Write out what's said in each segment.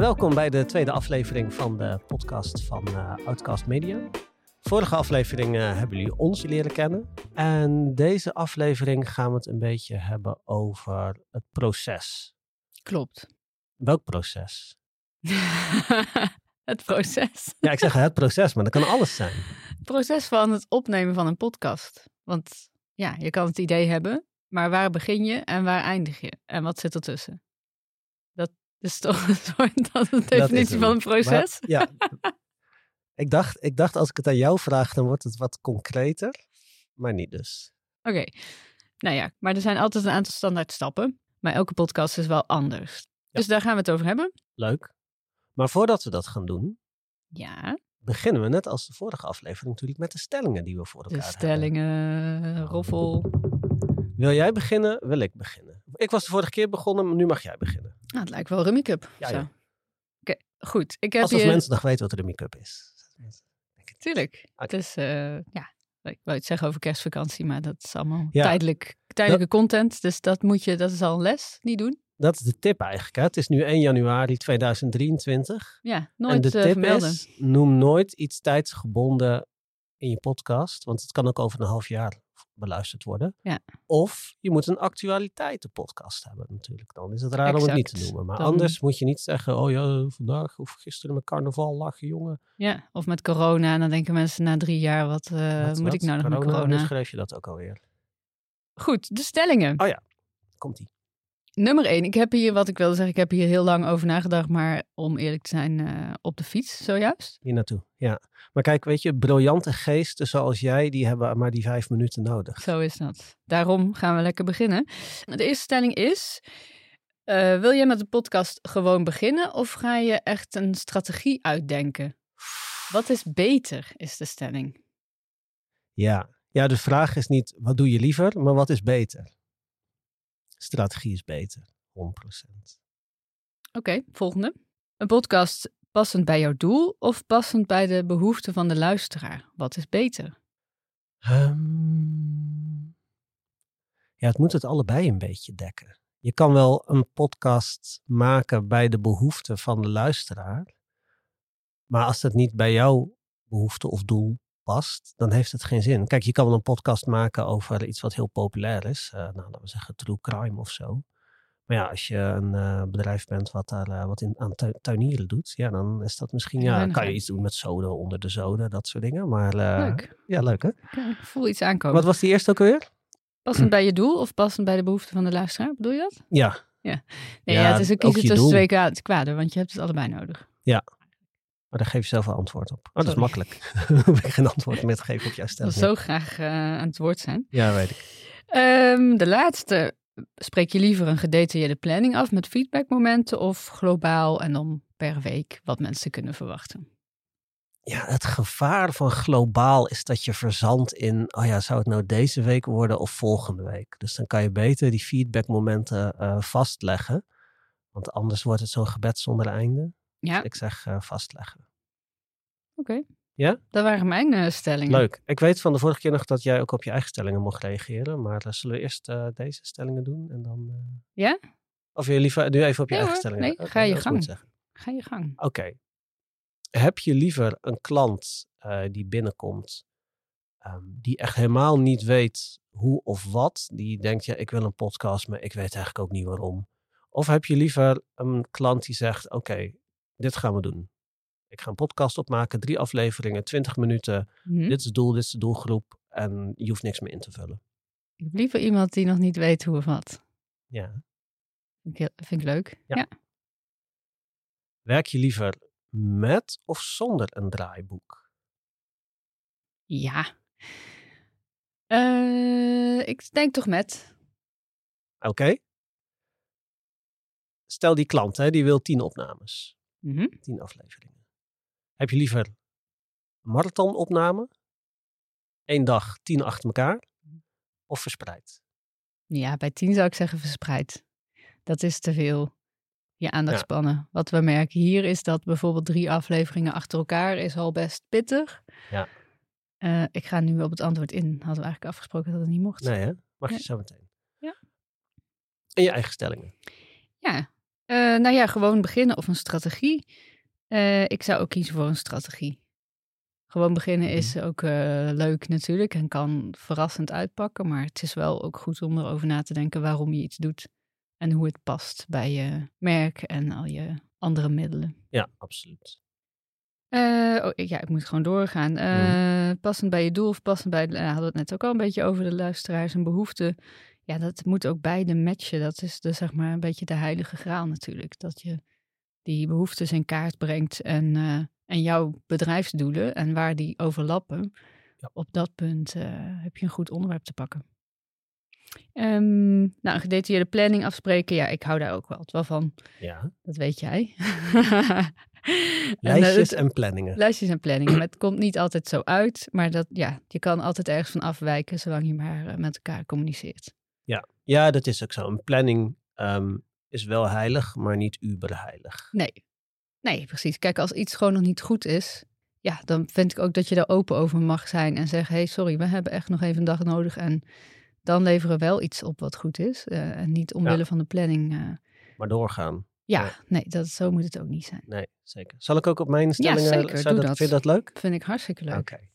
Welkom bij de tweede aflevering van de podcast van uh, Outcast Media. Vorige aflevering uh, hebben jullie ons leren kennen. En deze aflevering gaan we het een beetje hebben over het proces. Klopt. Welk proces? het proces. Ja, ik zeg het proces, maar dat kan alles zijn. Het proces van het opnemen van een podcast. Want ja, je kan het idee hebben, maar waar begin je en waar eindig je? En wat zit ertussen? Is toch dat de definitie van een proces? Maar, ja. ik, dacht, ik dacht, als ik het aan jou vraag, dan wordt het wat concreter. Maar niet dus. Oké. Nou ja, maar er zijn altijd een aantal standaard stappen. Maar elke podcast is wel anders. Dus daar gaan we het over hebben. Leuk. Maar voordat we dat gaan doen, ja. beginnen we net als de vorige aflevering natuurlijk met de stellingen die we voor elkaar hebben. De stellingen, roffel. Wil jij beginnen? Wil ik beginnen? Ik was de vorige keer begonnen, maar nu mag jij beginnen. Nou, het lijkt wel Rummy Cup. Ja, ja. Oké, goed. Ik heb als, als mensen nog weten wat Rummy Cup is. Tuurlijk. Het is, uh, ja, ik wou iets zeggen over kerstvakantie, maar dat is allemaal tijdelijk, tijdelijke content. Dus dat moet je, dat is al een les, niet doen. Dat is de tip eigenlijk. Hè? Het is nu 1 januari 2023. Ja, nooit En de uh, tip vermelden. is, noem nooit iets tijdsgebonden in je podcast. Want het kan ook over een half jaar beluisterd worden. Ja. Of je moet een actualiteitenpodcast hebben natuurlijk. Dan is het raar om het niet te noemen. Maar Dan- anders moet je niet zeggen... oh ja, vandaag of gisteren met carnaval lachen, jongen. Ja, of met corona. En dan denken mensen na drie jaar, wat, eh, Wat- moet wat? ik nou nog met corona? schreef je dat ook alweer? Goed, de stellingen. Oh. Komt-ie. Nummer één. Ik heb hier, wat ik wilde zeggen, ik heb hier heel lang over nagedacht. Maar om eerlijk te zijn, eh, op de fiets zojuist. Hier naartoe, ja. Maar kijk, weet je, briljante geesten zoals jij... die hebben maar die vijf minuten nodig. Zo is dat. Daarom gaan we lekker beginnen. De eerste stelling is... eh, wil jij met de podcast gewoon beginnen of ga je echt een strategie uitdenken? Wat is beter, is de stelling. Ja. ja, de vraag is niet wat doe je liever, maar wat is beter? Strategie is beter, 100%. Oké, volgende. Een podcast passend bij jouw doel of passend bij de behoeften van de luisteraar? Wat is beter? Ehm, ja, het moet het allebei een beetje dekken. Je kan wel een podcast maken bij de behoeften van de luisteraar. Maar als dat niet bij jouw behoefte of doel past, dan heeft het geen zin. Kijk, je kan wel een podcast maken over iets wat heel populair is. Eh, nou, laten we zeggen true crime of zo. Maar ja, als je een eh, bedrijf bent wat daar eh, wat in, aan tu- tuinieren doet, ja, dan is dat misschien, ja, kan je iets doen met soda onder de zoden, dat soort dingen. Maar Leuk. ja, leuk hè? Ik voel iets aankomen. Wat was die eerste ook alweer? Passend bij je doel of passend bij de behoeften van de luisteraar? Bedoel je dat? Ja, Nee, Ja, ja, het is een kiezen je tussen twee kwa- kwaden, want je hebt het allebei nodig. Maar daar geef je zelf wel antwoord op. Oh, dat is makkelijk. Hoef ik geen antwoord meer te geven op jouw Ik stelling. wil zo graag eh, aan het woord zijn. Ja, weet ik. Ehm, de laatste. Spreek je liever een gedetailleerde planning af met feedbackmomenten of globaal en dan per week wat mensen kunnen verwachten? Ja, het gevaar van globaal is dat je verzandt in, oh ja, zou het nou deze week worden of volgende week? Dus dan kan je beter die feedbackmomenten eh, vastleggen. Want anders wordt het zo'n gebed zonder einde. Ja, Dus ik zeg eh, vastleggen. oké. Ja? Dat waren mijn eh, stellingen. Leuk. Ik weet van de vorige keer nog dat jij ook op je eigen stellingen mocht reageren. Maar eh, zullen we eerst deze stellingen doen en dan... Ja? Of je liever nu even op je eigen hoor, stellingen? nee, ga je gang. Ga je gang. Oké. Heb je liever een klant die binnenkomt, ehm, die echt helemaal niet weet hoe of wat, die denkt, ja, ik wil een podcast, maar ik weet eigenlijk ook niet waarom. Of heb je liever een klant die zegt, oké, dit gaan we doen. Ik ga een podcast opmaken, drie afleveringen, 20 minuten. Hm? Dit is het doel, dit is de doelgroep. En je hoeft niks meer in te vullen. Ik heb liever iemand die nog niet weet hoe of wat. Ja. Vind ik, vind ik leuk. Ja. ja. Werk je liever met of zonder een draaiboek? Ja. Eh, ik denk toch met. Oké. Stel die klant, hè, die wil tien opnames. Mhm. tien afleveringen. Heb je liever een marathonopname? Eén dag, tien achter elkaar? Of verspreid? Ja, bij tien zou ik zeggen verspreid. Dat is te veel. Je aandachtspannen. Wat we merken hier is dat bijvoorbeeld drie afleveringen achter elkaar is al best pittig. Ja. Eh, ik ga nu op het antwoord in. Hadden we eigenlijk afgesproken dat het niet mocht. Nee hè? Mag je Nee. zo meteen. Ja. En je eigen stellingen. Ja. Eh, nou ja, gewoon beginnen of een strategie. Eh, ik zou ook kiezen voor een strategie. Gewoon beginnen is ook eh, leuk natuurlijk en kan verrassend uitpakken. Maar het is wel ook goed om erover na te denken waarom je iets doet. En hoe het past bij je merk en al je andere middelen. Ja, absoluut. Oh, ja, ik moet gewoon doorgaan. Eh, Passend bij je doel of passend bij, uh, hadden we het net ook al een beetje over de luisteraars en behoeften. Ja, dat moet ook beide matchen. Dat is de, zeg maar een beetje de heilige graal natuurlijk. Dat je die behoeftes in kaart brengt en, uh, en jouw bedrijfsdoelen en waar die overlappen. Ja. Op dat punt uh, heb je een goed onderwerp te pakken. Um, nou, een gedetailleerde planning afspreken. Ja, ik hou daar ook wel, wel van. Ja. Dat weet jij. Lijstjes en, en, planningen. Lijstjes en planningen. Maar het komt niet altijd zo uit. Maar dat, ja, je kan altijd ergens van afwijken, zolang je maar uh, met elkaar communiceert. Ja. dat is ook zo. Een planning um, is wel heilig, maar niet uberheilig. Nee. nee, precies. Kijk, als iets gewoon nog niet goed is, ja, dan vind ik ook dat je daar open over mag zijn en zeggen: hé, hey, sorry, we hebben echt nog even een dag nodig. En dan leveren we wel iets op wat goed is. Uh, en niet omwille ja. van de planning. Uh, maar doorgaan. Ja, ja, nee, dat, zo moet het ook niet zijn. Nee, zeker. Zal ik ook op mijn stellingen... Ja, zeker. Zou Doe dat, dat. Vind je dat leuk? Vind ik hartstikke leuk. Oké. Okay.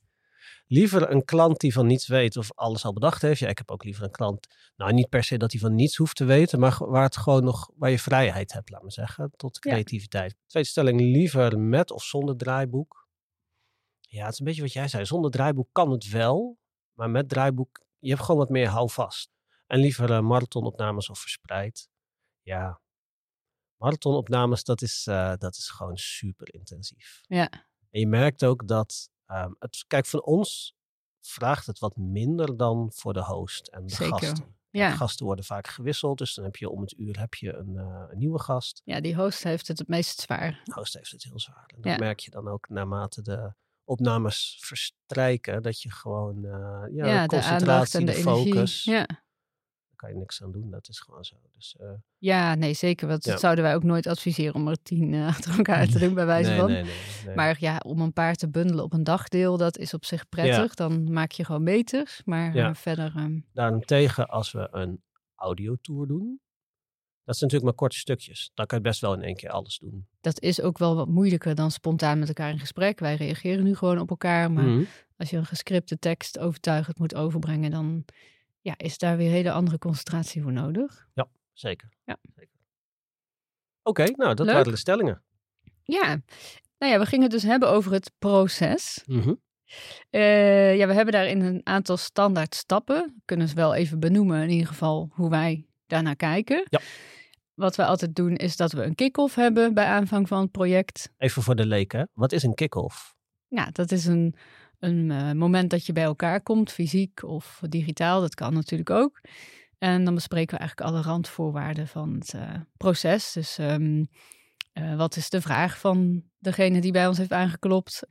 Liever een klant die van niets weet of alles al bedacht heeft. Ja, ik heb ook liever een klant, nou niet per se dat hij van niets hoeft te weten, maar waar het gewoon nog, waar je vrijheid hebt, laat me zeggen, tot creativiteit. Ja. Tweede stelling, liever met of zonder draaiboek. Ja, het is een beetje wat jij zei. Zonder draaiboek kan het wel, maar met draaiboek, je hebt gewoon wat meer houvast. En liever uh, marathonopnames of verspreid. Ja, marathonopnames, dat is, uh, dat is gewoon super intensief. Ja. En je merkt ook dat, um, het, kijk, van ons vraagt het wat minder dan voor de host en de Zeker. gasten. Ja. De gasten worden vaak gewisseld, dus dan heb je om het uur heb je een, uh, een nieuwe gast. ja, die host heeft het het meest zwaar. De host heeft het heel zwaar. En dat Ja. merk je dan ook naarmate de opnames verstrijken, dat je gewoon uh, ja, Ja, de de concentratie, en de, de, focus, energie. Ja. Kan je niks aan doen. Dat is gewoon zo. Dus, uh, ja, nee, zeker. Want Ja. dat zouden wij ook nooit adviseren om er tien uh, achter elkaar te doen, bij wijze nee, van. nee, nee, nee. Maar ja, om een paar te bundelen op een dagdeel, dat is op zich prettig. Dan maak je gewoon meters. Maar Ja. uh, verder, um, Daarentegen, als we een audiotour doen, dat zijn natuurlijk maar korte stukjes. Dan kan je best wel in één keer alles doen. dat is ook wel wat moeilijker dan spontaan met elkaar in gesprek. Wij reageren nu gewoon op elkaar. Maar Mhm. als je een gescripte tekst overtuigend moet overbrengen, dan ja, is daar weer hele andere concentratie voor nodig. Zeker. Ja. Zeker. Oké, nou, dat Leuk. waren de stellingen. Ja, nou ja, we gingen het dus hebben over het proces. Mhm. Eh, ja, we hebben daarin een aantal standaard stappen. Kunnen ze wel even benoemen, in ieder geval hoe wij daarnaar kijken. Ja. Wat we altijd doen is dat we een kick-off hebben bij aanvang van het project. Even voor de leken, wat is een kick-off? Ja, dat is een, een eh, moment dat je bij elkaar komt, fysiek of digitaal. Dat kan natuurlijk ook. En dan bespreken we eigenlijk alle randvoorwaarden van het eh, proces. Dus ehm, eh, wat is de vraag van degene die bij ons heeft aangeklopt?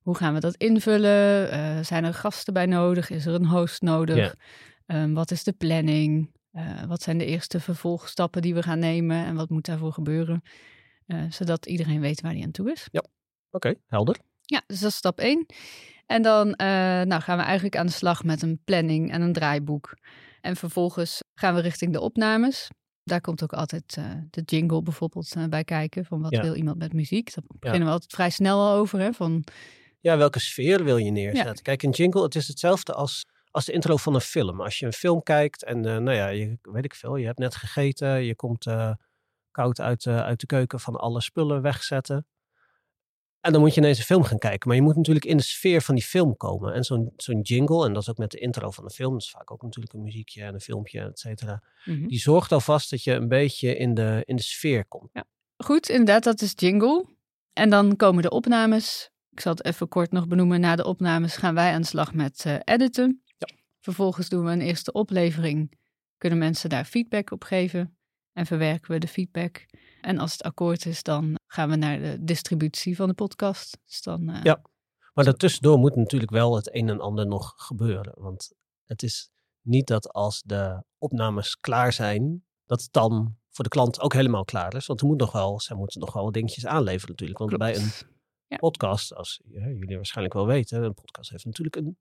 Hoe gaan we dat invullen? Zijn er gasten bij nodig? Is er een host nodig? Ja. Ehm, wat is de planning? Wat zijn de eerste vervolgstappen die we gaan nemen? En wat moet daarvoor gebeuren? Zodat iedereen weet waar hij aan toe is. Oké, helder. Ja, dus dat is stap 1. En dan eh, nou, gaan we eigenlijk aan de slag met een planning en een draaiboek. En vervolgens gaan we richting de opnames. Daar komt ook altijd eh, de jingle bijvoorbeeld eh, bij kijken. Van wat Ja. wil iemand met muziek? Daar beginnen we altijd vrij snel al over. Hè? Van, Ja, welke sfeer wil je neerzetten? Kijk, een jingle, het is hetzelfde als, als de intro van een film. Als je een film kijkt en, nou ja, je, weet ik veel, je hebt net gegeten, je komt koud uit, uit de keuken van alle spullen wegzetten. En dan moet je ineens een film gaan kijken. Maar je moet natuurlijk in de sfeer van die film komen. En zo'n zo'n jingle, en dat is ook met de intro van de film, dat is vaak ook natuurlijk een muziekje en een filmpje, et cetera. Mhm. Die zorgt alvast dat je een beetje in de, in de sfeer komt. Goed, inderdaad, dat is jingle. En dan komen de opnames. Ik zal het even kort nog benoemen. Na de opnames gaan wij aan de slag met eh, editen. Ja. Vervolgens doen we een eerste oplevering. Kunnen mensen daar feedback op geven. En verwerken we de feedback. En als het akkoord is, dan gaan we naar de distributie van de podcast. Dus dan, eh, Ja. Maar daartussendoor moet natuurlijk wel het een en ander nog gebeuren. Want het is niet dat als de opnames klaar zijn, dat het dan voor de klant ook helemaal klaar is. Want er moet nog wel, zij moeten nog wel wat dingetjes aanleveren natuurlijk. Want klopt. bij een Ja. podcast, als ja, jullie waarschijnlijk wel weten, een podcast heeft natuurlijk een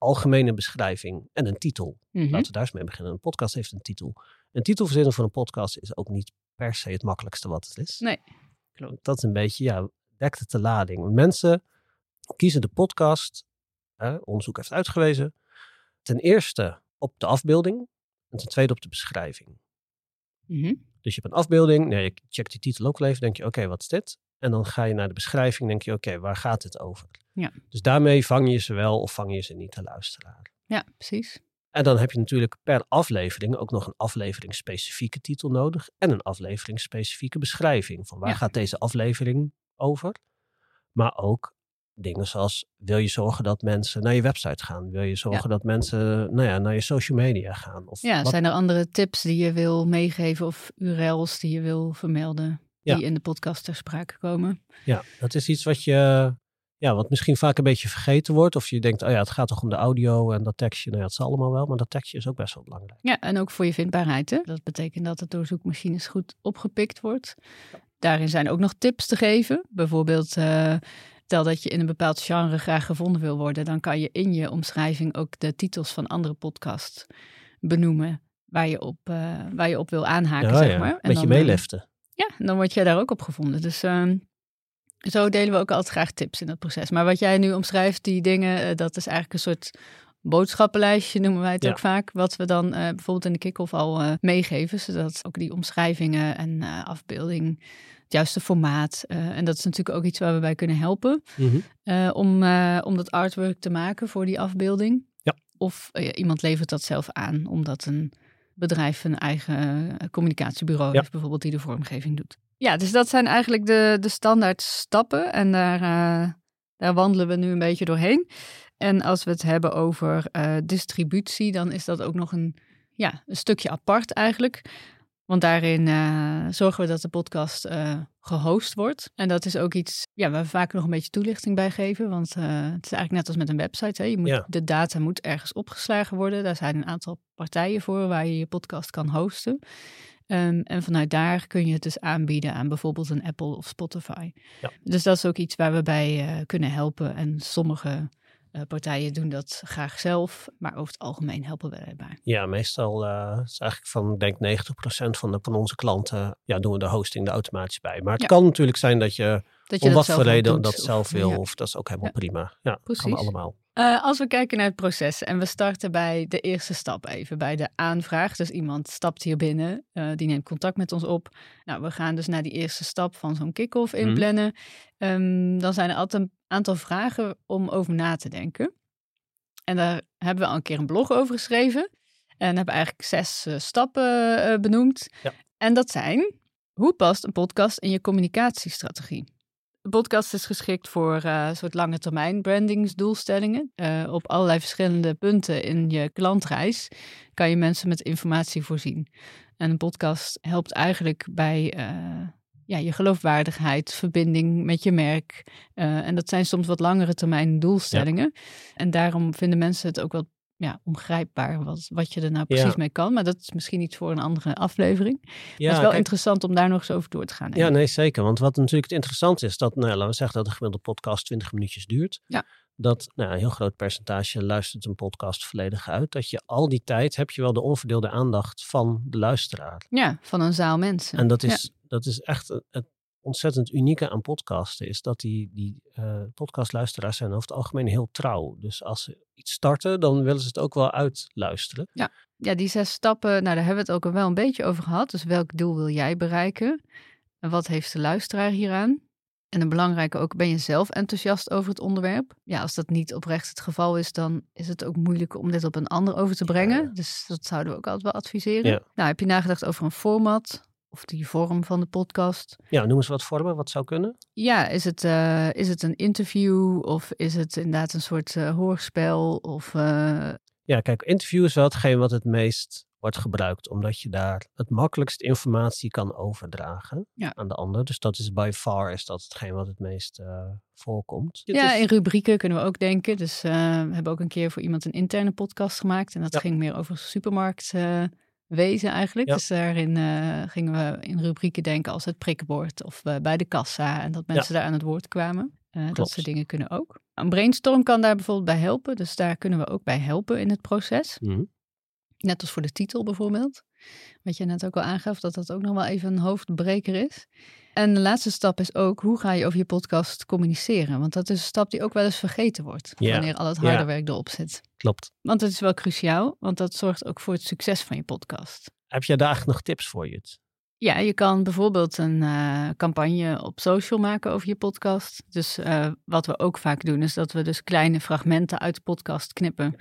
algemene beschrijving en een titel. Mhm. Laten we daar eens mee beginnen. Een podcast heeft een titel. Een titel verzinnen voor een podcast is ook niet per se het makkelijkste wat het is. Nee, klopt. Dat is een beetje, ja, dekt het de lading. Mensen kiezen de podcast, hè, onderzoek heeft uitgewezen, ten eerste op de afbeelding en ten tweede op de beschrijving. Mhm. Dus je hebt een afbeelding, nee, je checkt die titel ook wel even, denk je, oké, wat is dit? En dan ga je naar de beschrijving, denk je, oké, waar gaat het over? Ja. Dus daarmee vang je ze wel of vang je ze niet, de luisteraar. Ja, precies. En dan heb je natuurlijk per aflevering ook nog een afleveringsspecifieke titel nodig en een afleveringsspecifieke beschrijving. Van waar Ja. gaat deze aflevering over? Maar ook dingen zoals, wil je zorgen dat mensen naar je website gaan? Wil je zorgen dat mensen nou ja, naar je social media gaan? Of Ja, wat- zijn er andere tips die je wil meegeven of URL's die je wil vermelden Ja. die in de podcast ter sprake komen? Ja, dat is iets wat je, ja, wat misschien vaak een beetje vergeten wordt. Of je denkt, oh ja, het gaat toch om de audio en dat tekstje. Nou ja, het zal allemaal wel, maar dat tekstje is ook best wel belangrijk. Ja, en ook voor je vindbaarheid. Hè? Dat betekent dat het door zoekmachines goed opgepikt wordt. Daarin zijn ook nog tips te geven. Bijvoorbeeld, eh, stel dat je in een bepaald genre graag gevonden wil worden, dan kan je in je omschrijving ook de titels van andere podcasts benoemen waar je op, eh, waar je op wil aanhaken, Ja, zeg ja, maar. En Met je dan, eh, meeliften. Ja, en dan word jij daar ook op gevonden. Dus ehm, zo delen we ook altijd graag tips in dat proces. Maar wat jij nu omschrijft, die dingen, eh, dat is eigenlijk een soort boodschappenlijstje, noemen wij het Ja. ook vaak. Wat we dan eh, bijvoorbeeld in de kick-off al eh, meegeven. Zodat ook die omschrijvingen en afbeelding, het juiste formaat. en dat is natuurlijk ook iets waar we bij kunnen helpen. Mhm. om, om dat artwork te maken voor die afbeelding. Ja. Of iemand levert dat zelf aan, omdat een bedrijf een eigen eh, communicatiebureau Ja. heeft, bijvoorbeeld, die de vormgeving doet. Ja, dus dat zijn eigenlijk de, de standaard stappen. En daar, eh, daar wandelen we nu een beetje doorheen. En als we het hebben over eh, distributie, dan is dat ook nog een, ja, een stukje apart eigenlijk. Want daarin eh, zorgen we dat de podcast eh, gehost wordt. En dat is ook iets ja, waar we vaak nog een beetje toelichting bij geven. Want eh, het is eigenlijk net als met een website. Hè? Je moet, Ja. De data moet ergens opgeslagen worden. Daar zijn een aantal partijen voor waar je je podcast kan hosten. Ehm, en vanuit daar kun je het dus aanbieden aan bijvoorbeeld een Apple of Spotify. Ja. Dus dat is ook iets waar we bij kunnen helpen. En sommige eh, partijen doen dat graag zelf, maar over het algemeen helpen we daarbij. Ja, meestal uh, is eigenlijk van, ik denk 90% van, de, van onze klanten, ja, doen we de hosting er automatisch bij. Maar het Ja. kan natuurlijk zijn dat je, Dat je om dat wat voor reden doet, dat zelf wil, ja. of dat is ook helemaal Ja. prima. Ja, kan Precies. allemaal. Eh, als we kijken naar het proces en we starten bij de eerste stap even, bij de aanvraag. Dus iemand stapt hier binnen, eh, die neemt contact met ons op. Nou, we gaan dus naar die eerste stap van zo'n kick-off Mhm. inplannen. Ehm, dan zijn er altijd een aantal vragen om over na te denken. En daar hebben we al een keer een blog over geschreven. En hebben eigenlijk zes eh, stappen benoemd. Ja. En dat zijn, hoe past een podcast in je communicatiestrategie? Podcast is geschikt voor een soort lange termijn brandingsdoelstellingen. Eh, op allerlei verschillende punten in je klantreis kan je mensen met informatie voorzien. En een podcast helpt eigenlijk bij eh, ja, je geloofwaardigheid, verbinding met je merk. En dat zijn soms wat langere termijn doelstellingen. En daarom vinden mensen het ook wel ja, ongrijpbaar wat, wat je er nou precies Ja. mee kan. Maar dat is misschien iets voor een andere aflevering. Ja, maar het is wel kijk, interessant om daar nog eens over door te gaan. ja, nee, zeker. Want wat natuurlijk het interessante is, dat, nou, laten we zeggen dat een gemiddelde podcast 20 minuutjes duurt. Ja. Dat nou, een heel groot percentage luistert een podcast volledig uit. Dat je al die tijd heb je wel de onverdeelde aandacht van de luisteraar. Ja, van een zaal mensen. En dat is, dat is echt het ontzettend unieke aan podcasten. Is dat die, die eh, podcastluisteraars zijn over het algemeen heel trouw. Dus als ze iets starten, dan willen ze het ook wel uitluisteren. Ja, die zes stappen, nou daar hebben we het ook al wel een beetje over gehad. Dus welk doel wil jij bereiken? En wat heeft de luisteraar hieraan? En een belangrijke ook, ben je zelf enthousiast over het onderwerp? Ja, als dat niet oprecht het geval is, dan is het ook moeilijk om dit op een ander over te brengen. Ja. Dus dat zouden we ook altijd wel adviseren. Ja. Nou, heb je nagedacht over een format of die vorm van de podcast? Ja, noem eens wat vormen, wat zou kunnen. Ja, is het, eh, is het een interview of is het inderdaad een soort eh, hoorspel? Of, eh, Ja, kijk, interview is wel hetgeen wat het meest wordt gebruikt. Omdat je daar het makkelijkst informatie kan overdragen Ja. aan de ander. Dus dat is by far is dat hetgeen wat het meest voorkomt. Ja, is- in rubrieken kunnen we ook denken. Dus we hebben ook een keer voor iemand een interne podcast gemaakt. En dat Ja. ging meer over supermarktwezen wezen eigenlijk. Ja. Dus daarin eh, gingen we in rubrieken denken als het prikbord of bij de kassa. En dat mensen daar aan het woord kwamen. Eh, dat soort dingen kunnen ook. Een brainstorm kan daar bijvoorbeeld bij helpen. Dus daar kunnen we ook bij helpen in het proces. Mhm. Net als voor de titel bijvoorbeeld. Wat je net ook al aangaf, dat dat ook nog wel even een hoofdbreker is. En de laatste stap is ook, hoe ga je over je podcast communiceren? Want dat is een stap die ook wel eens vergeten wordt, wanneer al het harde werk erop zit. Klopt. Want het is wel cruciaal, want dat zorgt ook voor het succes van je podcast. Heb jij daar nog tips voor, Jut? Ja, je kan bijvoorbeeld een eh, campagne op social maken over je podcast. Dus eh, wat we ook vaak doen, is dat we dus kleine fragmenten uit de podcast knippen.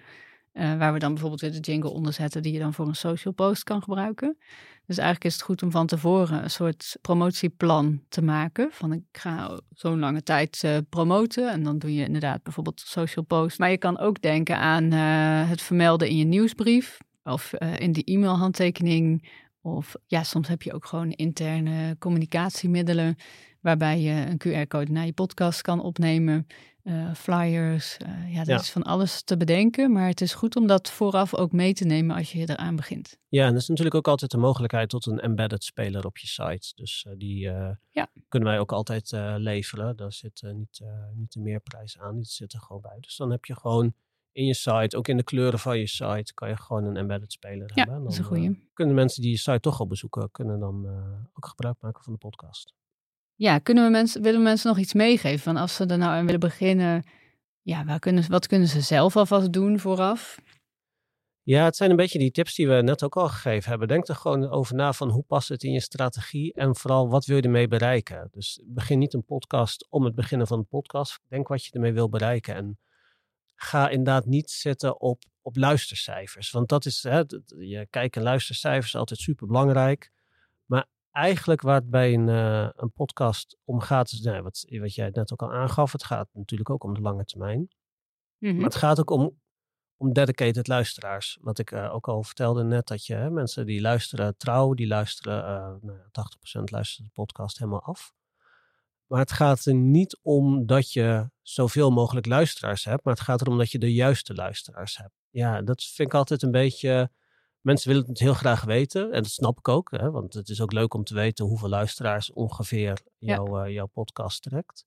Eh, waar we dan bijvoorbeeld weer de jingle onder zetten, die je dan voor een social post kan gebruiken. Dus eigenlijk is het goed om van tevoren een soort promotieplan te maken. Van ik ga zo'n lange tijd eh, promoten. En dan doe je inderdaad bijvoorbeeld social post. Maar je kan ook denken aan eh, het vermelden in je nieuwsbrief. Of in die e-mailhandtekening. Of ja, soms heb je ook gewoon interne communicatiemiddelen. Waarbij je een QR-code naar je podcast kan opnemen. eh, flyers. eh, ja, dat Ja. is van alles te bedenken. Maar het is goed om dat vooraf ook mee te nemen als je eraan begint. Ja, en er is natuurlijk ook altijd de mogelijkheid tot een embedded speler op je site. Dus eh, die Ja. kunnen wij ook altijd leveren. Daar zit niet, niet de meerprijs aan, die zit er gewoon bij. Dus dan heb je gewoon in je site, ook in de kleuren van je site, kan je gewoon een embedded speler Ja, hebben. En dat is een dan, goeie. kunnen mensen die je site toch al bezoeken, kunnen dan ook gebruik maken van de podcast. Ja, kunnen we mensen, willen we mensen nog iets meegeven? Van als ze er nou aan willen beginnen, ja, kunnen, wat kunnen ze zelf alvast doen vooraf? Ja, het zijn een beetje die tips die we net ook al gegeven hebben. Denk er gewoon over na van hoe past het in je strategie en vooral wat wil je ermee bereiken. Dus begin niet een podcast om het beginnen van een podcast. Denk wat je ermee wil bereiken en ga inderdaad niet zitten op, op luistercijfers. Want dat is, hè, je kijk en luistercijfers is altijd super belangrijk. Eigenlijk waar het bij een, eh, een podcast om gaat, is nou, wat, wat jij net ook al aangaf, het gaat natuurlijk ook om de lange termijn. Mhm. Maar het gaat ook om, om dedicated luisteraars. Wat ik eh, ook al vertelde net, dat je hè, mensen die luisteren trouw, die luisteren, eh nou, 80% luistert de podcast helemaal af. Maar het gaat er niet om dat je zoveel mogelijk luisteraars hebt, maar het gaat erom dat je de juiste luisteraars hebt. Ja, dat vind ik altijd een beetje. Mensen willen het heel graag weten, en dat snap ik ook, hè, want het is ook leuk om te weten hoeveel luisteraars ongeveer Ja. jouw, eh, jouw podcast trekt.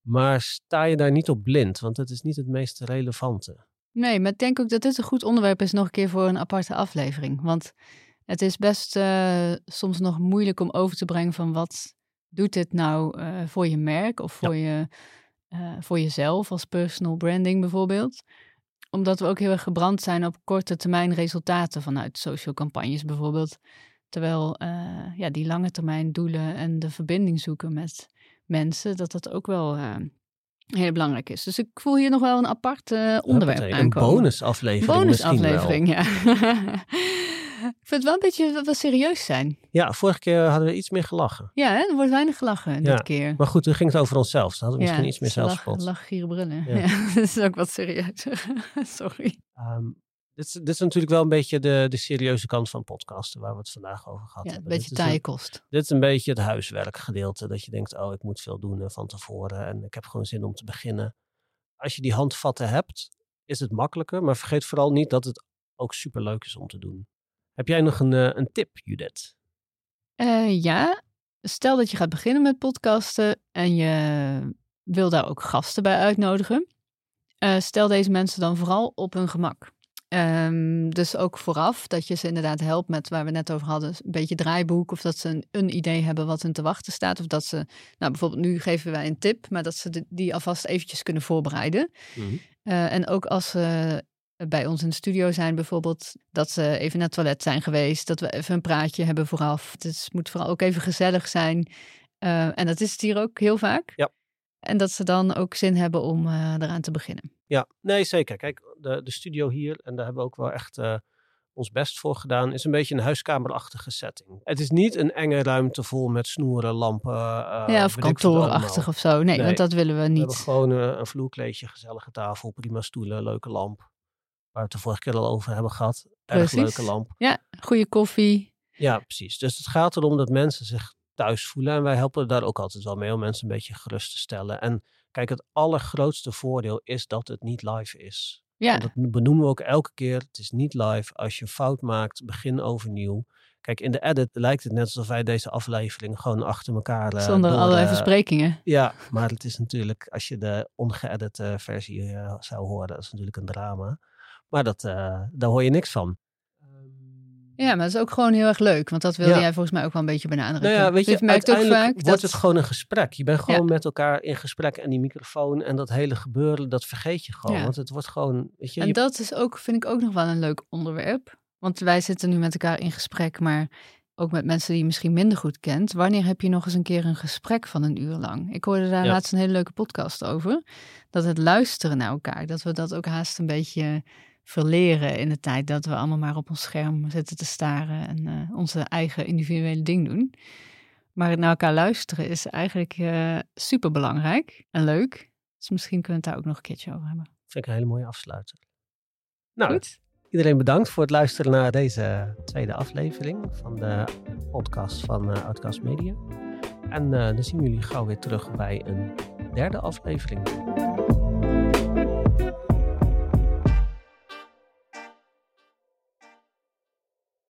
Maar sta je daar niet op blind, want het is niet het meest relevante. Nee, maar ik denk ook dat dit een goed onderwerp is nog een keer voor een aparte aflevering. Want het is best eh, soms nog moeilijk om over te brengen van wat doet dit nou eh, voor je merk of voor, je, voor jezelf als personal branding bijvoorbeeld. Omdat we ook heel erg gebrand zijn op korte termijn resultaten vanuit social campagnes bijvoorbeeld. Terwijl eh, ja, die lange termijn doelen en de verbinding zoeken met mensen, dat dat ook wel eh, heel belangrijk is. Dus ik voel hier nog wel een apart eh, onderwerp Hoppatee, Een aankomen. bonusaflevering. Bonusaflevering, ja. ik vind het wel een beetje dat we serieus zijn. Ja, vorige keer hadden we iets meer gelachen. Ja, hè? er wordt weinig gelachen Ja, dit keer. Maar goed, toen ging het over onszelf. Dan hadden we misschien iets meer lach, zelfspot. lach, gieren, brullen. Ja. Ja. dat is ook wat serieuzer. Sorry. Ehm, dit, is, dit is natuurlijk wel een beetje de, de serieuze kant van podcasten waar we het vandaag over gehad Ja, een hebben. beetje taaie kost. dit is een beetje het huiswerkgedeelte. Dat je denkt, oh, ik moet veel doen eh, van tevoren en ik heb gewoon zin om te beginnen. Als je die handvatten hebt, is het makkelijker. Maar vergeet vooral niet dat het ook super leuk is om te doen. Heb jij nog een, eh, een tip, Judith? Eh, ja, stel dat je gaat beginnen met podcasten en je wil daar ook gasten bij uitnodigen. Eh, stel deze mensen dan vooral op hun gemak. Ehm, dus ook vooraf dat je ze inderdaad helpt met waar we net over hadden, een beetje draaiboek. Of dat ze een, een idee hebben wat hun te wachten staat. Of dat ze, nou bijvoorbeeld nu geven wij een tip, maar dat ze de- die alvast eventjes kunnen voorbereiden. Eh, en ook als ze bij ons in de studio zijn bijvoorbeeld, dat ze even naar het toilet zijn geweest, dat we even een praatje hebben vooraf. Het is- moet vooral ook even gezellig zijn. Eh, en dat is het hier ook heel vaak. Ja. En dat ze dan ook zin hebben om eh, eraan te beginnen. Ja, nee, zeker. Kijk, de, de studio hier, en daar hebben we ook wel echt eh, ons best voor gedaan, is een beetje een huiskamerachtige setting. Het is niet een enge ruimte vol met snoeren, lampen. ja, of kantoorachtig of zo. Nee, Nee. want dat willen we We hebben niet. gewoon een vloerkleedje, gezellige tafel, prima stoelen, leuke lamp. Waar we het de vorige keer al over hebben gehad. Erg leuke lamp. Ja, goede koffie. Ja, precies. Dus het gaat erom dat mensen zich thuis voelen. En wij helpen daar ook altijd wel mee om mensen een beetje gerust te stellen. En kijk, het allergrootste voordeel is dat het niet live is. Ja, En Dat benoemen we ook elke keer. Het is niet live. Als je een fout maakt, begin overnieuw. Kijk, in de edit lijkt het net alsof wij deze aflevering gewoon achter elkaar. eh, zonder door, allerlei eh, versprekingen. Ja, maar het is natuurlijk, als je de ongeëdite versie eh, zou horen, dat is natuurlijk een drama. Maar dat, eh, daar hoor je niks van. Ja, maar dat is ook gewoon heel erg leuk. Want dat wilde Ja. jij volgens mij ook wel een beetje benadrukken. Nou ja, weet Dus je, merkt ook vaak wordt dat... het gewoon een gesprek. Je bent gewoon met elkaar in gesprek en die microfoon en dat hele gebeuren, dat vergeet je gewoon. Want het wordt gewoon, weet je, En je- dat is ook, vind ik ook nog wel een leuk onderwerp. Want wij zitten nu met elkaar in gesprek, maar ook met mensen die je misschien minder goed kent. Wanneer heb je nog eens een keer een gesprek van een uur lang? Ik hoorde daar laatst een hele leuke podcast over. Dat het luisteren naar elkaar, dat we dat ook haast een beetje verleren in de tijd dat we allemaal maar op ons scherm zitten te staren en eh, onze eigen individuele ding doen. Maar het naar elkaar luisteren is eigenlijk super belangrijk en leuk. Dus misschien kunnen we het daar ook nog een keertje over hebben. vind ik een hele mooie afsluiter. Nou, Goed? iedereen bedankt voor het luisteren naar deze tweede aflevering van de podcast van eh Outcast Media. En eh, dan zien we jullie gauw weer terug bij een derde aflevering.